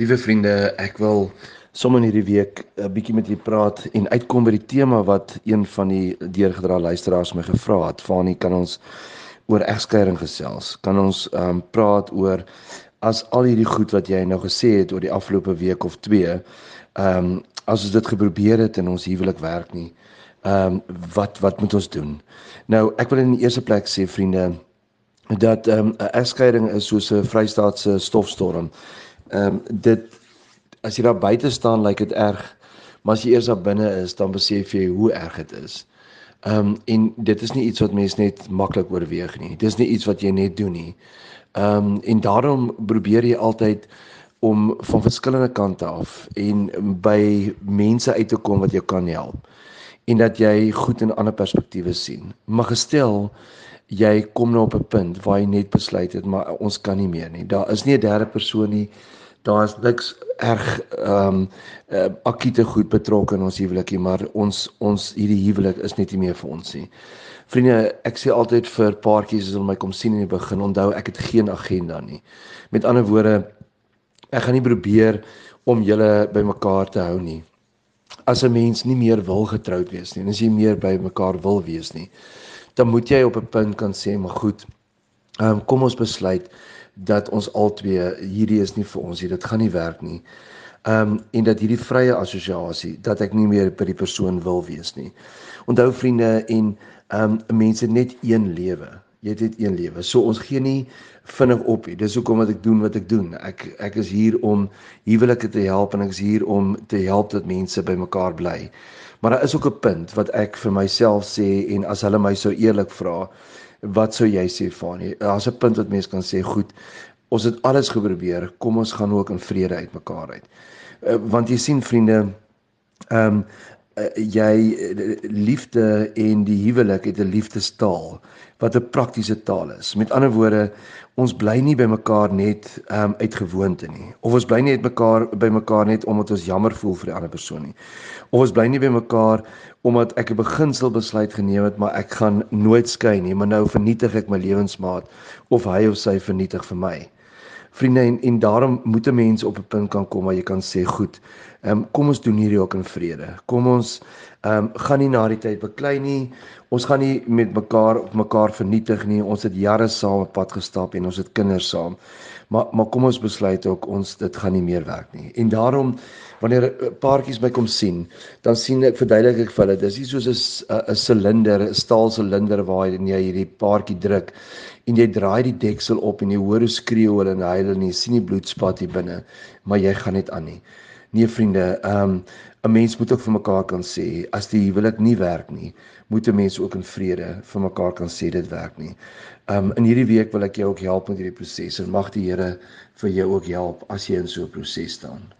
Liewe vriende, ek wil sommer in hierdie week 'n bietjie met julle praat en uitkom by die tema wat een van die deurgedra luisteraars my gevra het. Fanie, kan ons oor egskeiding gesels? Kan ons ehm um, praat oor as al hierdie goed wat jy nou gesê het oor die afgelope week of twee, ehm um, as ons dit geprobeer het en ons huwelik werk nie, ehm um, wat wat moet ons doen? Nou, ek wil in die eerste plek sê vriende dat ehm um, 'n egskeiding is soos 'n vrystaatse stofstorm Ehm um, dit as jy daar buite staan lyk like dit erg, maar as jy eers daar binne is, dan besef jy hoe erg dit is. Ehm um, en dit is nie iets wat mense net maklik oorweeg nie. Dis nie iets wat jy net doen nie. Ehm um, en daarom probeer jy altyd om van verskillende kante af en by mense uit te kom wat jou kan help en dat jy goed in ander perspektiewe sien. Maar gestel jy kom nou op 'n punt waar jy net besluit het maar ons kan nie meer nie. Daar is nie 'n derde persoon nie daar is niks erg ehm um, uh, akute goed betrokke in ons huwelikie, maar ons ons hierdie huwelik is net nie meer vir ons nie. Vriende, ek sê altyd vir paartjies as hulle my kom sien in die begin, onthou ek het geen agenda nie. Met ander woorde, ek gaan nie probeer om julle bymekaar te hou nie. As 'n mens nie meer wil getroud wees nie, en as jy meer by mekaar wil wees nie, dan moet jy op 'n punt kan sê, maar goed, ehm um, kom ons besluit dat ons albei hierdie is nie vir ons nie, dit gaan nie werk nie. Ehm um, en dat hierdie vrye assosiasie dat ek nie meer by die persoon wil wees nie. Onthou vriende en ehm um, mense net een lewe. Jy het net een lewe. So ons gee nie vinnig op nie. Dis hoekom wat ek doen wat ek doen. Ek ek is hier om huwelike te help en ek is hier om te help dat mense by mekaar bly. Maar daar is ook 'n punt wat ek vir myself sê en as hulle my sou eerlik vra, wat sou jy sê Fanie? Daar's 'n punt wat mense kan sê, goed, ons het alles geprobeer, kom ons gaan ook in vrede uitmekaar uit. Uh, want jy sien vriende, ehm um, uh, jy liefde en die huwelik het 'n liefdestaal wat 'n praktiese taal is. Met ander woorde, ons bly nie by mekaar net um, uit gewoonte nie. Of ons bly nie uit mekaar by mekaar net omdat ons jammer voel vir die ander persoon nie. Of ons bly nie by mekaar omdat ek 'n beginsel besluit geneem het, maar ek gaan nooit skei nie, maar nou vernietig ek my lewensmaat of hy of sy vernietig vir my. Vriende en, en daarom moet 'n mens op 'n punt kan kom waar jy kan sê, goed, ehm um, kom ons doen hierdie ook in vrede. Kom ons ehm um, gaan nie na die tyd beklei nie. Ons gaan nie met mekaar op mekaar vernietig nie. Ons het jare saam op pad gestap en ons het kinders saam. Maar maar kom ons besluit ook ons dit gaan nie meer werk nie. En daarom wanneer paartjies my kom sien, dan sien ek verduidelik ek vir hulle dis nie soos 'n 'n silinder, 'n staal silinder waar jy hierdie paartjie druk en jy draai die deksel op en jy hoor hoe skreeu hulle en huil en jy sien die bloedspat hier binne, maar jy gaan net aan nie. Nee vriende, ehm um, 'n mens moet ook vir mekaar kan sê as die huwelik nie werk nie, moet 'n mens ook in vrede vir mekaar kan sê dit werk nie. Ehm um, in hierdie week wil ek jou ook help met hierdie proses en mag die Here vir jou ook help as jy in so 'n proses staan.